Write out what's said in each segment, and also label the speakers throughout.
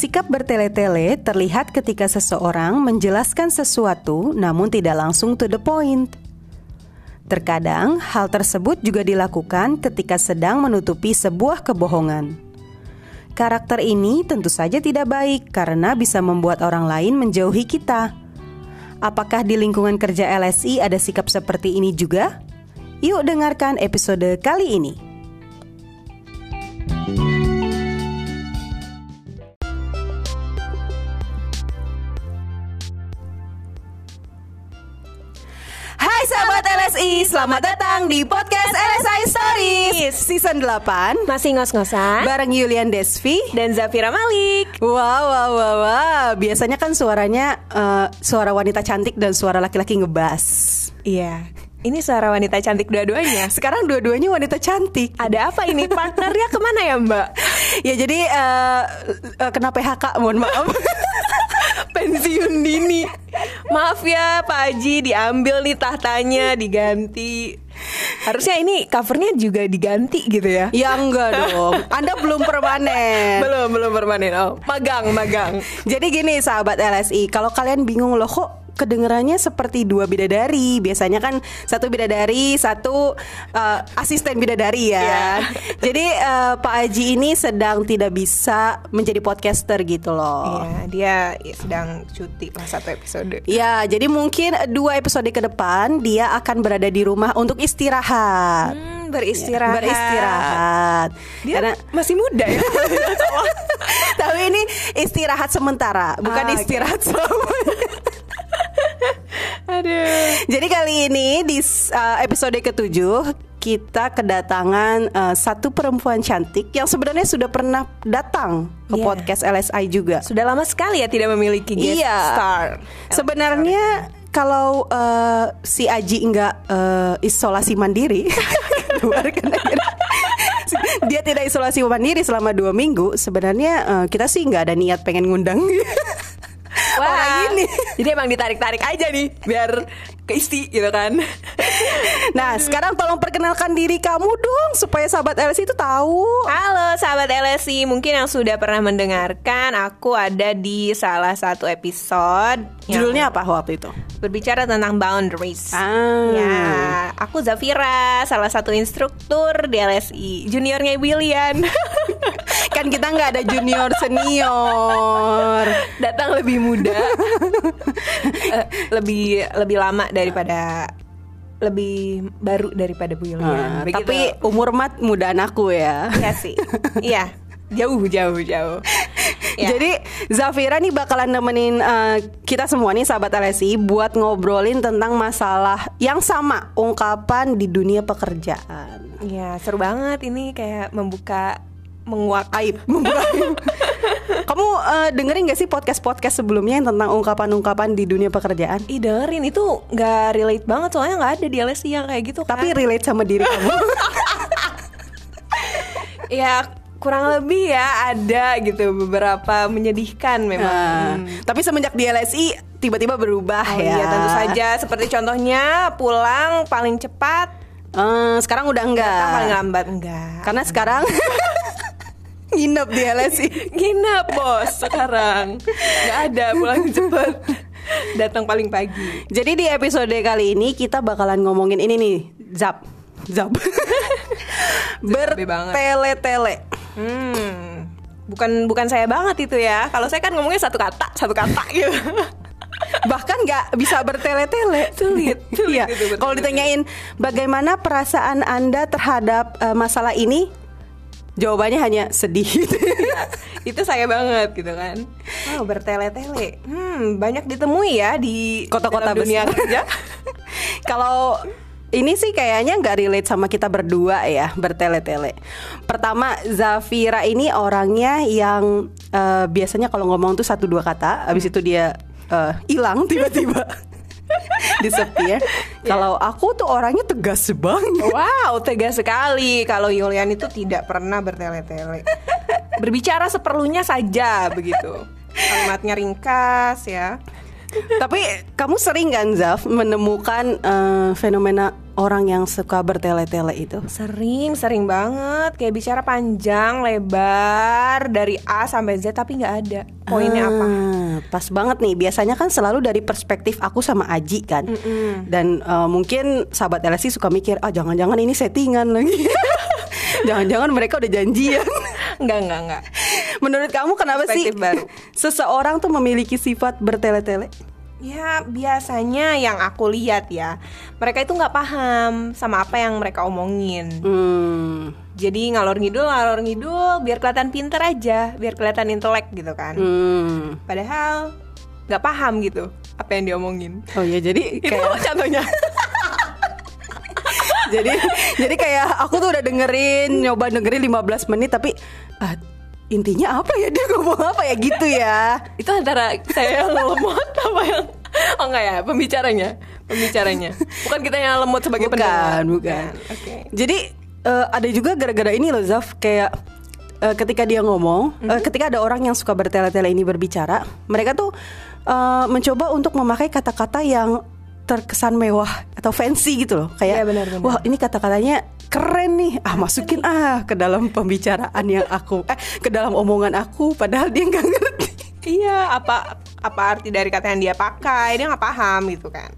Speaker 1: Sikap bertele-tele terlihat ketika seseorang menjelaskan sesuatu namun tidak langsung to the point. Terkadang hal tersebut juga dilakukan ketika sedang menutupi sebuah kebohongan. Karakter ini tentu saja tidak baik karena bisa membuat orang lain menjauhi kita. Apakah di lingkungan kerja LSI ada sikap seperti ini juga? Yuk dengarkan episode kali ini. Hai sahabat LSI, selamat datang di podcast LSI Stories Season 8
Speaker 2: Masih ngos-ngosan
Speaker 1: Bareng Yulian Desvi
Speaker 2: dan Zafira Malik.
Speaker 1: Wow, wow, wow, wow. Biasanya kan suaranya eh, suara wanita cantik dan suara laki-laki ngebas
Speaker 2: Iya. Ini suara wanita cantik dua-duanya.
Speaker 1: Sekarang dua-duanya wanita cantik
Speaker 2: Ada apa ini? Partnernya ke mana ya Mbak?
Speaker 1: Ya jadi eh, eh, kena PHK, mohon maaf
Speaker 2: Pensiun dini. Maaf ya Pak Haji, diambil nih tahtanya, diganti. Harusnya ini covernya juga diganti gitu ya?
Speaker 1: Ya enggak dong, Anda belum permanen
Speaker 2: Belum, belum permanen. Oh, magang, magang.
Speaker 1: Jadi gini sahabat LSI, kalau kalian bingung loh kok kedengerannya seperti dua bidadari. Biasanya kan satu bidadari, satu eh, asisten bidadari ya.
Speaker 2: Iya.
Speaker 1: Jadi eh, Pak Aji ini sedang tidak bisa menjadi podcaster gitu loh.
Speaker 2: Iya, dia sedang cuti lah satu episode.
Speaker 1: Ya, jadi mungkin dua episode ke depan dia akan berada di rumah untuk istirahat.
Speaker 2: Hmm, beristirahat.
Speaker 1: Beristirahat.
Speaker 2: Dia
Speaker 1: Karena
Speaker 2: masih muda ya.
Speaker 1: tapi ini istirahat sementara, bukan
Speaker 2: Ah,
Speaker 1: istirahat selamanya.
Speaker 2: Aduh.
Speaker 1: Jadi kali ini di uh, episode ketujuh kita kedatangan uh, satu perempuan cantik yang sebenarnya sudah pernah datang ke
Speaker 2: Iya.
Speaker 1: podcast LSI juga.
Speaker 2: Sudah lama sekali ya tidak memiliki guest
Speaker 1: Iya.
Speaker 2: star.
Speaker 1: Sebenarnya kalau uh, si Aji nggak uh, isolasi mandiri, keluarkan aja. dia tidak isolasi mandiri selama dua minggu. Sebenarnya uh, kita sih nggak ada niat pengen ngundang. Orang ini.
Speaker 2: Jadi emang ditarik-tarik aja nih biar ke isti gitu kan.
Speaker 1: Nah, sekarang tolong perkenalkan diri kamu dong supaya sahabat LSI itu tahu.
Speaker 2: Halo sahabat LSI, mungkin yang sudah pernah mendengarkan aku ada di salah satu episode
Speaker 1: Judulnya apa waktu itu?
Speaker 2: berbicara tentang boundaries.
Speaker 1: Ah.
Speaker 2: Ya, aku Zafira, salah satu instruktur di LSI, juniornya William.
Speaker 1: kan kita nggak ada junior senior.
Speaker 2: Datang lebih muda, Eh, lebih lebih lama daripada lebih baru daripada Bu Yulian.
Speaker 1: Ah,
Speaker 2: Begitu.
Speaker 1: tapi umur mat mudaan aku ya.
Speaker 2: Iya sih. Iya. Jauh, jauh, jauh. Ya.
Speaker 1: Jadi Zafira nih bakalan nemenin eh, kita semua nih sahabat LSI buat ngobrolin tentang masalah yang sama ungkapan di dunia pekerjaan.
Speaker 2: ya seru banget ini kayak membuka menguak
Speaker 1: Aib. Kamu eh, dengerin gak sih podcast-podcast sebelumnya yang tentang ungkapan-ungkapan di dunia pekerjaan?
Speaker 2: Ih dengerin itu nggak relate banget soalnya nggak ada di LSI yang kayak gitu kan.
Speaker 1: Tapi relate sama diri kamu.
Speaker 2: ya kurang lebih ya ada gitu beberapa menyedihkan memang.
Speaker 1: Nah,
Speaker 2: Hmm.
Speaker 1: Tapi semenjak di LSI tiba-tiba berubah
Speaker 2: Oh
Speaker 1: ya.
Speaker 2: iya tentu saja seperti contohnya pulang paling cepat,
Speaker 1: Eh, sekarang udah enggak.
Speaker 2: paling lambat enggak.
Speaker 1: Karena sekarang nginep di LSI.
Speaker 2: Nginep bos sekarang nggak ada pulang cepet datang paling pagi.
Speaker 1: Jadi di episode kali ini kita bakalan ngomongin ini nih, Zap. Zap. Bertele-tele.
Speaker 2: Hmm, bukan bukan saya banget itu ya. Kalau saya kan ngomongnya satu kata, satu kata gitu.
Speaker 1: Bahkan nggak bisa bertele-tele.
Speaker 2: Sulit, sulit
Speaker 1: Iya.
Speaker 2: bertele-tele.
Speaker 1: Kalau ditanyain bagaimana perasaan Anda terhadap eh, masalah ini? Jawabannya hanya sedih.
Speaker 2: Itu saya banget gitu kan. Oh, bertele-tele. Hmm, banyak ditemui ya di
Speaker 1: Kota-kota
Speaker 2: dunia
Speaker 1: besar.
Speaker 2: kerja.
Speaker 1: Kalau ini sih kayaknya nggak relate sama kita berdua ya bertele-tele. Pertama Zafira ini orangnya yang eh, biasanya kalau ngomong tuh satu dua kata, abis itu dia eh, hilang tiba-tiba. disepir. Kalau aku tuh orangnya tegas banget.
Speaker 2: Wow, tegas sekali kalau Yulian itu tidak pernah bertele-tele. Berbicara seperlunya saja begitu. Kalimatnya ringkas ya.
Speaker 1: Tapi kamu sering kan Zaf menemukan eh, fenomena orang yang suka bertele-tele itu?
Speaker 2: Sering, sering banget kayak bicara panjang, lebar dari A sampai Z tapi nggak ada poinnya apa.
Speaker 1: Ah, Pas banget nih. Biasanya kan selalu dari perspektif aku sama Aji kan. Dan eh, mungkin sahabat LSI suka mikir, ah jangan-jangan ini settingan lagi. jangan-jangan mereka udah janjian.
Speaker 2: Enggak, enggak, enggak.
Speaker 1: Menurut kamu kenapa sih
Speaker 2: Perspektif baru.
Speaker 1: seseorang tuh memiliki sifat bertele-tele?
Speaker 2: Ya biasanya yang aku lihat ya Mereka itu nggak paham sama apa yang mereka omongin
Speaker 1: Hmm.
Speaker 2: Jadi ngalor ngidul ngalor ngidul biar kelihatan pinter aja Biar kelihatan intelek gitu kan
Speaker 1: Hmm.
Speaker 2: Padahal nggak paham gitu apa yang diomongin
Speaker 1: Oh ya jadi
Speaker 2: Itu
Speaker 1: kayak
Speaker 2: contohnya
Speaker 1: jadi jadi kayak aku tuh udah dengerin nyoba dengerin 15 menit tapi ah, intinya apa ya? Dia ngomong apa ya? Gitu ya.
Speaker 2: Itu antara saya yang lemot apa yang Oh enggak ya? Pembicaranya. Pembicaranya. Bukan kita yang lemot sebagai
Speaker 1: bukan,
Speaker 2: pendengar.
Speaker 1: bukan.
Speaker 2: Oke.
Speaker 1: Jadi eh, ada juga gara-gara ini loh Zaf. Kayak eh, ketika dia ngomong, eh, ketika ada orang yang suka bertele-tele ini berbicara, mereka tuh eh, mencoba untuk memakai kata-kata yang terkesan mewah atau fancy gitu loh. Kayak
Speaker 2: Iya, benar-benar.
Speaker 1: wah ini kata-katanya keren nih. Ah masukin ah ke dalam pembicaraan yang aku eh ke dalam omongan aku padahal dia nggak ngerti.
Speaker 2: Iya, apa apa arti dari kata yang dia pakai? Dia nggak paham gitu kan.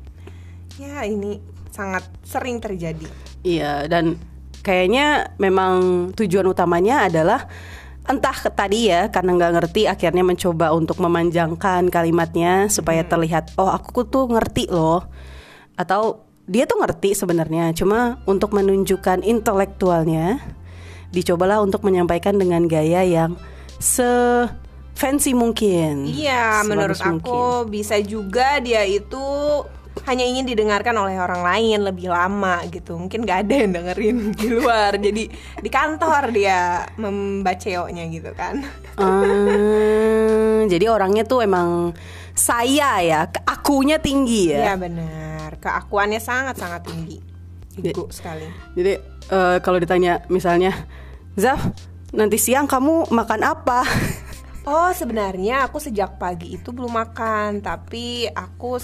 Speaker 2: Ya, ini sangat sering terjadi.
Speaker 1: Iya dan kayaknya memang tujuan utamanya adalah entah tadi ya karena nggak ngerti akhirnya mencoba untuk memanjangkan kalimatnya supaya terlihat oh aku tuh ngerti loh. Atau dia tuh ngerti sebenarnya cuma untuk menunjukkan intelektualnya dicobalah untuk menyampaikan dengan gaya yang se fancy mungkin.
Speaker 2: Iya, menurut aku bisa juga dia itu hanya ingin didengarkan oleh orang lain lebih lama gitu. Mungkin gak ada yang dengerin di luar. Jadi di kantor dia membaceoknya gitu kan.
Speaker 1: Ah, jadi orangnya tuh emang saya ya, akunya tinggi ya.
Speaker 2: Iya benar. Keakuannya sangat-sangat tinggi. Ego sekali.
Speaker 1: Jadi eh, kalau ditanya misalnya, Zaf, nanti siang kamu makan apa?
Speaker 2: Oh sebenarnya aku sejak pagi itu belum makan tapi aku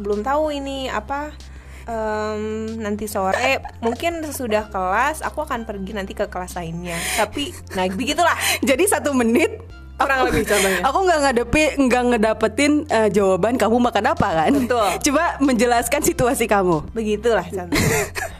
Speaker 2: belum tahu ini apa em, nanti sore mungkin sesudah kelas aku akan pergi nanti ke kelas lainnya tapi nah begitulah
Speaker 1: Jadi satu menit
Speaker 2: Kurang
Speaker 1: aku-
Speaker 2: lebih contohnya.
Speaker 1: Aku nggak ngadepi, nggak ngedapetin eh, jawaban kamu makan apa kan?
Speaker 2: Betul.
Speaker 1: Coba menjelaskan situasi kamu.
Speaker 2: begitulah contohnya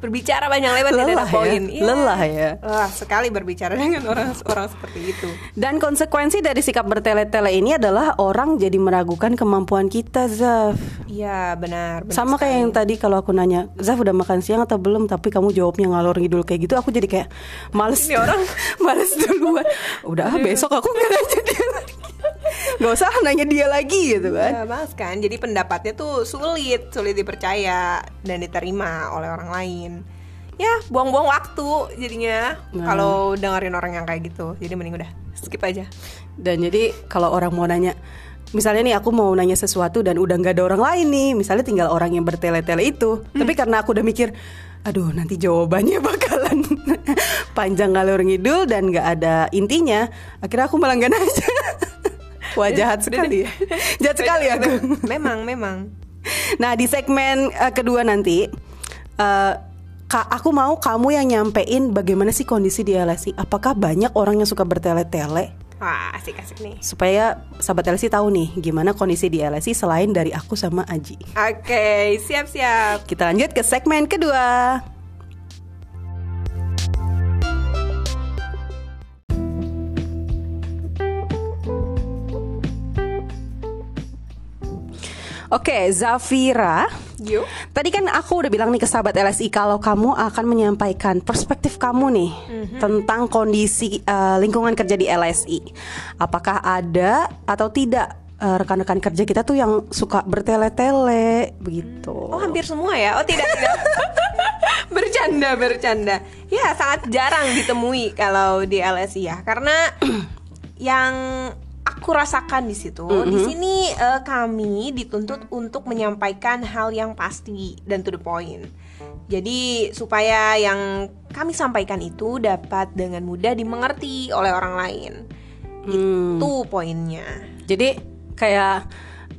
Speaker 2: berbicara panjang lebar tidak ada
Speaker 1: Lelah ya,
Speaker 2: poin Iya.
Speaker 1: lelah ya.
Speaker 2: Lelah sekali berbicara dengan orang orang seperti itu
Speaker 1: Dan konsekuensi dari sikap bertele-tele ini adalah orang jadi meragukan kemampuan kita, Zaf.
Speaker 2: iya benar, benar
Speaker 1: Sama kayak yang tadi kalau aku nanya, Zaf udah makan siang atau belum? Tapi kamu jawabnya ngalor ngidul kayak gitu, aku jadi kayak males.
Speaker 2: Ini orang.
Speaker 1: males duluan. Udah ah, besok aku nggak nanya dia lagi. Gak usah nanya dia lagi gitu kan.
Speaker 2: Ya, Mas kan. Jadi pendapatnya tuh sulit, sulit dipercaya dan diterima oleh orang lain. Ya, buang-buang waktu jadinya
Speaker 1: Nah.
Speaker 2: kalau dengerin orang yang kayak gitu. Jadi mending udah skip aja.
Speaker 1: Dan jadi kalau orang mau nanya, misalnya nih aku mau nanya sesuatu dan udah nggak ada orang lain nih, misalnya tinggal orang yang bertele-tele itu. Tapi karena aku udah mikir, aduh nanti jawabannya bakalan panjang ngalur ngidul dan nggak ada intinya, akhirnya aku malah nggak nanya. Wah jahat sekali ya, jahat sekali aku.
Speaker 2: Memang, memang.
Speaker 1: Nah di segmen eh, kedua nanti, eh, Kak, aku mau kamu yang nyampein bagaimana sih kondisi di LSI. Apakah banyak orang yang suka bertele-tele?
Speaker 2: Wah, asik-asik nih.
Speaker 1: supaya sahabat LSI tahu nih gimana kondisi di LSI selain dari aku sama Aji.
Speaker 2: Oke, siap-siap.
Speaker 1: Kita lanjut ke segmen kedua. Oke, Zafira.
Speaker 2: Yuk.
Speaker 1: Tadi kan aku udah bilang nih ke sahabat LSI kalau kamu akan menyampaikan perspektif kamu nih tentang kondisi eh, lingkungan kerja di LSI. Apakah ada atau tidak eh, rekan-rekan kerja kita tuh yang suka bertele-tele begitu?
Speaker 2: Oh, hampir semua ya? Oh, tidak, tidak. bercanda, bercanda. Ya, sangat jarang ditemui kalau di LSI ya. Karena yang aku rasakan di situ, di sini eh, kami dituntut untuk menyampaikan hal yang pasti dan to the point. Jadi supaya yang kami sampaikan itu dapat dengan mudah dimengerti oleh orang lain.
Speaker 1: Hmm.
Speaker 2: Itu poinnya.
Speaker 1: Jadi kayak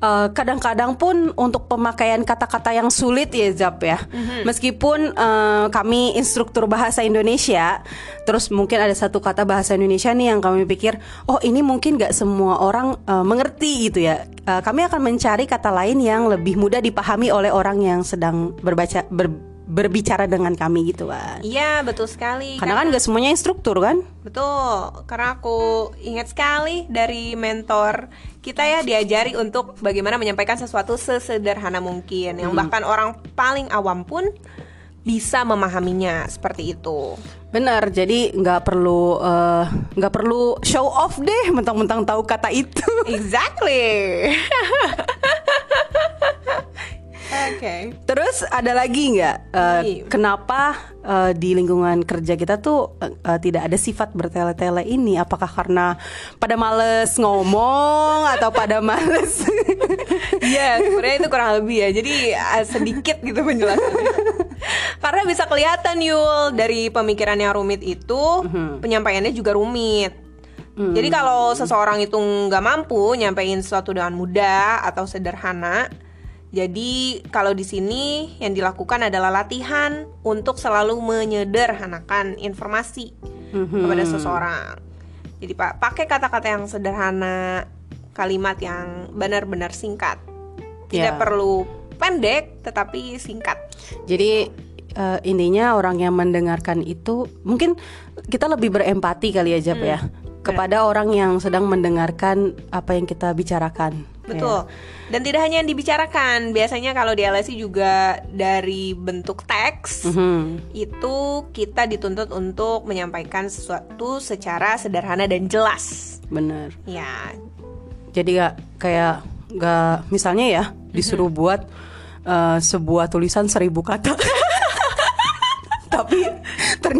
Speaker 1: eh, kadang-kadang pun untuk pemakaian kata-kata yang sulit ya Zap ya. Meskipun eh, kami instruktur bahasa Indonesia, terus mungkin ada satu kata bahasa Indonesia nih yang kami pikir, oh ini mungkin gak semua orang eh, mengerti gitu ya. Eh, kami akan mencari kata lain yang lebih mudah dipahami oleh orang yang sedang berbaca ber- berbicara dengan kami gitu kan.
Speaker 2: Iya betul sekali.
Speaker 1: Karena kan gak semuanya instruktur kan?
Speaker 2: Betul, karena aku ingat sekali dari mentor kita ya diajari untuk bagaimana menyampaikan sesuatu sesederhana mungkin, yang bahkan orang paling awam pun bisa memahaminya seperti itu.
Speaker 1: Benar, jadi nggak perlu eh, nggak perlu show off deh, mentang-mentang tahu kata itu.
Speaker 2: Exactly. Oke.
Speaker 1: Terus ada lagi nggak
Speaker 2: Iya.
Speaker 1: kenapa eh, di lingkungan kerja kita tuh eh, eh, tidak ada sifat bertele-tele ini? Apakah karena pada males ngomong atau pada males?
Speaker 2: Iya, sebenarnya itu kurang lebih ya. Jadi uh, sedikit gitu penjelasannya. Karena bisa kelihatan Yul dari pemikiran yang rumit itu penyampaiannya juga rumit. Jadi kalau seseorang itu nggak mampu nyampein sesuatu dengan mudah atau sederhana, jadi kalau di sini yang dilakukan adalah latihan untuk selalu menyederhanakan informasi kepada seseorang. Jadi pak pakai kata-kata yang sederhana, kalimat yang benar-benar singkat. Tidak
Speaker 1: Ya.
Speaker 2: perlu pendek tetapi singkat.
Speaker 1: Jadi eh, intinya orang yang mendengarkan itu mungkin kita lebih berempati kali ya Jap ya kepada orang yang sedang mendengarkan apa yang kita bicarakan.
Speaker 2: Betul. Dan tidak hanya yang dibicarakan, biasanya kalau di LSI juga dari bentuk teks
Speaker 1: Mhm.
Speaker 2: itu kita dituntut untuk menyampaikan sesuatu secara sederhana dan jelas.
Speaker 1: Bener.
Speaker 2: Ya,
Speaker 1: Jadi gak kayak gak misalnya ya disuruh buat eh, sebuah tulisan seribu kata.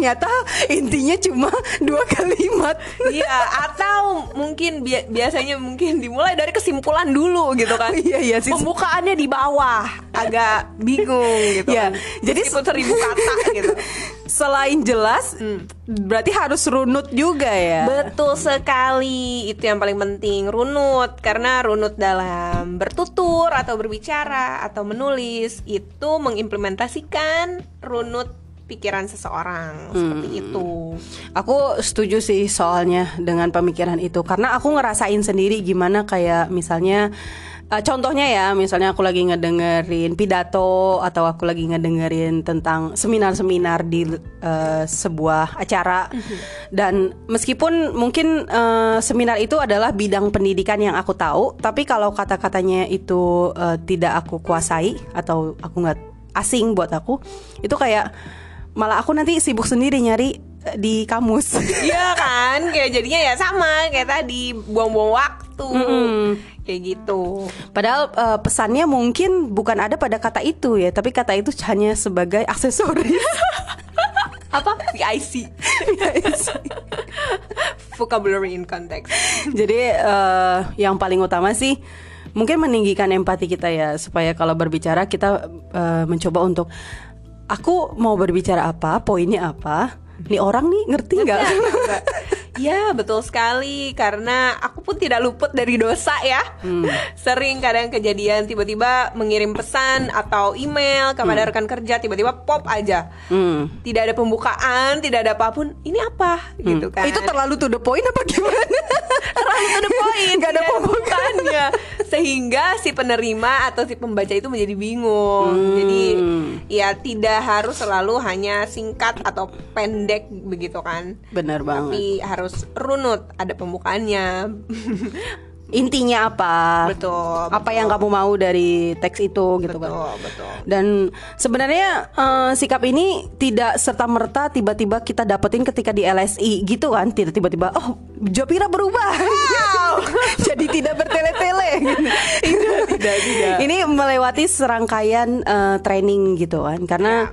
Speaker 1: Ternyata intinya cuma dua kalimat.
Speaker 2: Iya, atau mungkin bi- biasanya mungkin dimulai dari kesimpulan dulu gitu kan.
Speaker 1: Iya, iya sih.
Speaker 2: Pembukaannya di bawah, agak bingung gitu
Speaker 1: Iya,
Speaker 2: kan.
Speaker 1: jadi
Speaker 2: Meskipun seribu kata gitu.
Speaker 1: Selain jelas, berarti harus runut juga ya.
Speaker 2: Betul sekali, itu yang paling penting runut karena runut dalam bertutur atau berbicara atau menulis itu mengimplementasikan runut pikiran seseorang seperti itu.
Speaker 1: Aku setuju sih soalnya dengan pemikiran itu. Karena aku ngerasain sendiri gimana kayak misalnya eh, contohnya ya misalnya aku lagi ngedengerin pidato atau aku lagi ngedengerin tentang seminar-seminar di eh, sebuah acara. Dan meskipun mungkin eh, seminar itu adalah bidang pendidikan yang aku tahu tapi kalau kata-katanya itu eh, tidak aku kuasai atau aku nggak asing buat aku itu kayak malah aku nanti sibuk sendiri nyari eh, di kamus.
Speaker 2: Iya kan, kayak jadinya ya sama kayak tadi buang-buang waktu kayak gitu.
Speaker 1: Padahal eh, pesannya mungkin bukan ada pada kata itu ya, tapi kata itu hanya sebagai aksesoris.
Speaker 2: Apa? VIC. Vocabulary in context.
Speaker 1: Jadi eh, yang paling utama sih mungkin meninggikan empati kita ya supaya kalau berbicara kita eh, mencoba untuk aku mau berbicara apa, poinnya apa. Nih orang nih ngerti nggak?
Speaker 2: Ya betul sekali karena aku pun tidak luput dari dosa ya. Sering kadang kejadian tiba-tiba mengirim pesan atau email kepada rekan kerja tiba-tiba pop aja.
Speaker 1: Hmm.
Speaker 2: Tidak ada pembukaan, tidak ada apa pun. Ini apa gitu kan?
Speaker 1: Itu terlalu to the point apa gimana?
Speaker 2: terlalu to the point.
Speaker 1: Nggak ada
Speaker 2: tidak pembukaannya. Sehingga si penerima atau si pembaca itu menjadi bingung.
Speaker 1: Hmm.
Speaker 2: Jadi ya tidak harus selalu hanya singkat atau pendek begitu kan.
Speaker 1: Benar banget.
Speaker 2: Tapi harus runut, ada pembukaannya.
Speaker 1: Intinya apa?
Speaker 2: betul.
Speaker 1: Apa yang kamu mau dari teks itu gitu kan?
Speaker 2: Betul, betul.
Speaker 1: Dan sebenarnya eh, sikap ini tidak serta merta tiba-tiba kita dapetin ketika di LSI gitu kan? Tidak tiba-tiba oh Jopira berubah, jadi tidak bertele-tele.
Speaker 2: tidak, tidak.
Speaker 1: Ini melewati serangkaian eh, training gitu kan? Karena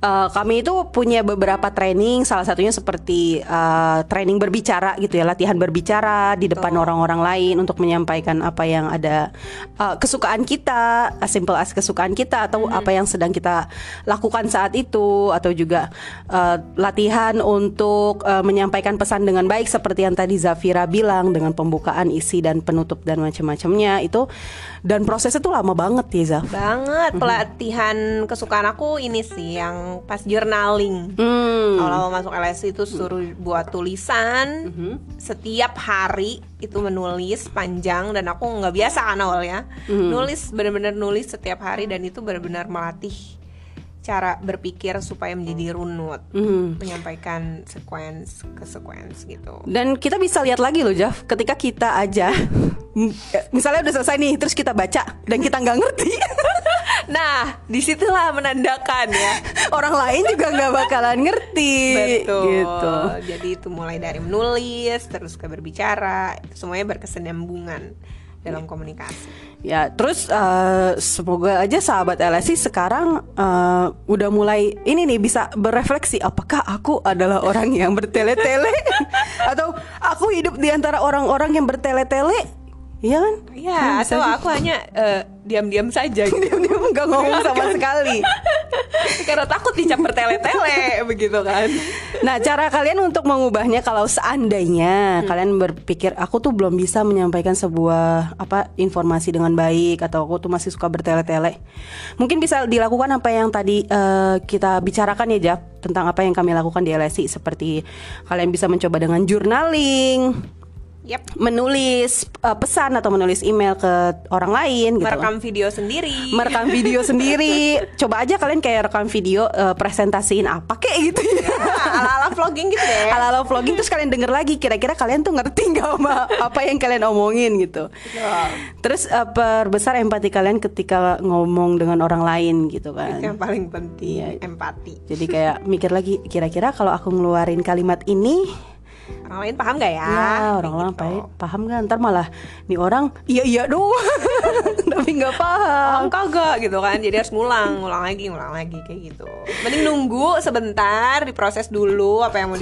Speaker 1: eh, kami itu punya beberapa training, salah satunya seperti eh, training berbicara gitu ya, latihan berbicara di depan orang-orang lain untuk menyampaikan apa yang ada eh, kesukaan kita, as simple as kesukaan kita atau apa yang sedang kita lakukan saat itu atau juga eh, latihan untuk eh, menyampaikan pesan dengan baik seperti yang tadi Zafira bilang dengan pembukaan isi dan penutup dan macam-macamnya itu. Dan prosesnya tuh lama banget ya Zaf.
Speaker 2: Banget. Pelatihan kesukaan aku ini sih yang pas journaling.
Speaker 1: Hmm.
Speaker 2: Awal-awal masuk LSI itu suruh buat tulisan setiap hari itu menulis panjang dan aku nggak biasa kan awalnya. Nulis bener-bener nulis setiap hari dan itu benar-benar melatih cara berpikir supaya menjadi runut,
Speaker 1: Mhm.
Speaker 2: menyampaikan sequence ke sequence gitu.
Speaker 1: Dan kita bisa lihat lagi loh Jaf, ketika kita aja misalnya udah selesai nih, terus kita baca dan kita nggak ngerti,
Speaker 2: Nah, di situlah menandakan ya.
Speaker 1: orang lain juga nggak bakalan ngerti.
Speaker 2: Betul.
Speaker 1: Gitu.
Speaker 2: Jadi itu mulai dari menulis terus ke berbicara, semuanya berkesinambungan dalam komunikasi.
Speaker 1: Ya, terus eh, semoga aja sahabat LSI sekarang eh, udah mulai ini nih bisa berefleksi apakah aku adalah orang yang bertele-tele atau aku hidup di antara orang-orang yang bertele-tele? Iya kan?
Speaker 2: Iya,
Speaker 1: Kan
Speaker 2: atau
Speaker 1: aja.
Speaker 2: aku hanya eh, diam-diam saja gitu.
Speaker 1: diam-diam nggak ngomong sama sekali.
Speaker 2: Karena takut dicap bertele-tele begitu kan.
Speaker 1: Nah, cara kalian untuk mengubahnya kalau seandainya kalian berpikir aku tuh belum bisa menyampaikan sebuah apa informasi dengan baik atau aku tuh masih suka bertele-tele. Mungkin bisa dilakukan apa yang tadi eh, kita bicarakan ya, Jap, tentang apa yang kami lakukan di LSI seperti kalian bisa mencoba dengan journaling,
Speaker 2: Yap.
Speaker 1: menulis eh, pesan atau menulis email ke orang lain gitu.
Speaker 2: Merekam video sendiri.
Speaker 1: merekam video sendiri. Coba aja kalian kayak rekam video eh, presentasiin apa kayak gitu ya.
Speaker 2: Ah, ala-ala vlogging gitu deh.
Speaker 1: ala-ala vlogging terus kalian denger lagi kira-kira kalian tuh ngerti nggak sama apa yang kalian omongin gitu terus eh, perbesar empati kalian ketika ngomong dengan orang lain gitu
Speaker 2: Itu
Speaker 1: kan
Speaker 2: yang paling penting,
Speaker 1: Iya.
Speaker 2: empati.
Speaker 1: jadi kayak mikir lagi kira-kira kalau aku ngeluarin kalimat ini
Speaker 2: Orang lain paham gak ya?
Speaker 1: ya orang orang
Speaker 2: Gitu.
Speaker 1: paham paham nggak? Ntar malah nih orang iya iya doang tapi nggak paham.
Speaker 2: Paham kagak gitu kan? Jadi harus ngulang, ngulang lagi, ngulang lagi kayak gitu. Mending nunggu sebentar Diproses dulu apa yang mau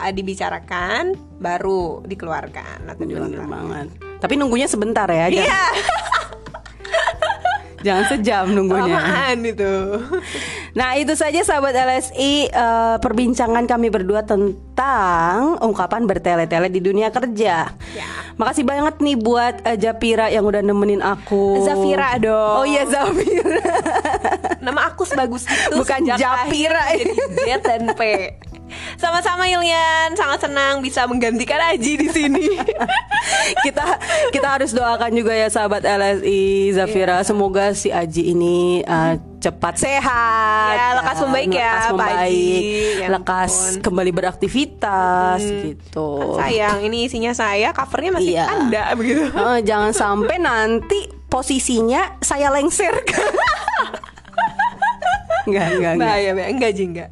Speaker 2: ah, dibicarakan Baru dikeluarkan atau
Speaker 1: bener banget. Tapi nunggunya sebentar ya jangan,
Speaker 2: Iya,
Speaker 1: jangan sejam nunggunya.
Speaker 2: Lamaan itu
Speaker 1: Nah itu saja sahabat LSI eh, perbincangan kami berdua tentang ungkapan bertele-tele di dunia kerja.
Speaker 2: Ya.
Speaker 1: Makasih banget nih buat eh, Japira yang udah nemenin aku.
Speaker 2: Zafira dong
Speaker 1: Oh iya Zafira.
Speaker 2: Nama aku sebagus itu
Speaker 1: Bukan Japira.
Speaker 2: Jadi Z dan P Sama-sama Ilian, sangat senang bisa menggantikan Aji di sini.
Speaker 1: kita kita harus doakan juga ya sahabat LSI Zafira.
Speaker 2: Iya.
Speaker 1: Semoga si Aji ini eh, cepat sehat.
Speaker 2: Ya, lekas membaik ya,
Speaker 1: lekas
Speaker 2: Pak
Speaker 1: membaik,
Speaker 2: Aji. Ya
Speaker 1: lekas
Speaker 2: ampun.
Speaker 1: kembali beraktivitas gitu.
Speaker 2: Kan sayang, ini isinya saya, covernya masih
Speaker 1: Iya.
Speaker 2: Anda begitu.
Speaker 1: Eh, jangan sampai nanti posisinya saya lengser. Enggak, enggak, enggak.
Speaker 2: Bahaya. Enggak, Ji, enggak.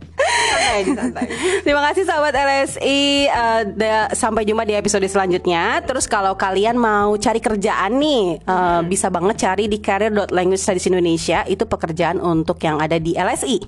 Speaker 2: Santai aja, santai.
Speaker 1: Terima kasih sahabat LSI. Eh, da- sampai jumpa di episode selanjutnya. Terus kalau kalian mau cari kerjaan nih, eh, bisa banget cari di career.language studies Indonesia. Itu pekerjaan untuk yang ada di LSI.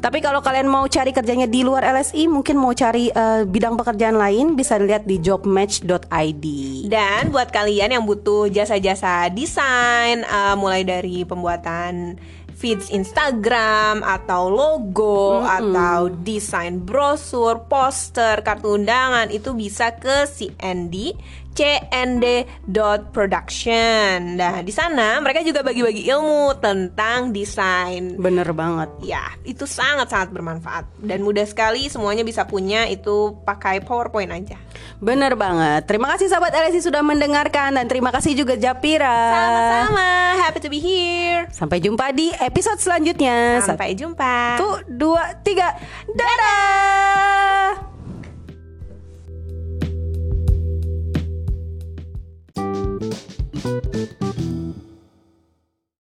Speaker 1: Tapi kalau kalian mau cari kerjanya di luar LSI, mungkin mau cari eh, bidang pekerjaan lain, bisa lihat di jobmatch.id.
Speaker 2: Dan buat kalian yang butuh jasa-jasa desain, uh, mulai dari pembuatan feeds Instagram atau logo atau desain brosur, poster, kartu undangan itu bisa ke CND cnd.production. Nah, di sana mereka juga bagi-bagi ilmu tentang desain.
Speaker 1: Bener banget.
Speaker 2: Ya, itu sangat-sangat bermanfaat dan mudah sekali semuanya bisa punya itu pakai PowerPoint aja.
Speaker 1: Bener banget. Terima kasih sahabat LSI sudah mendengarkan dan terima kasih juga Japira.
Speaker 2: Sama-sama, happy to be here.
Speaker 1: Sampai jumpa di episode selanjutnya.
Speaker 2: Sampai jumpa.
Speaker 1: Satu, dua, tiga. Dadah.
Speaker 3: Thank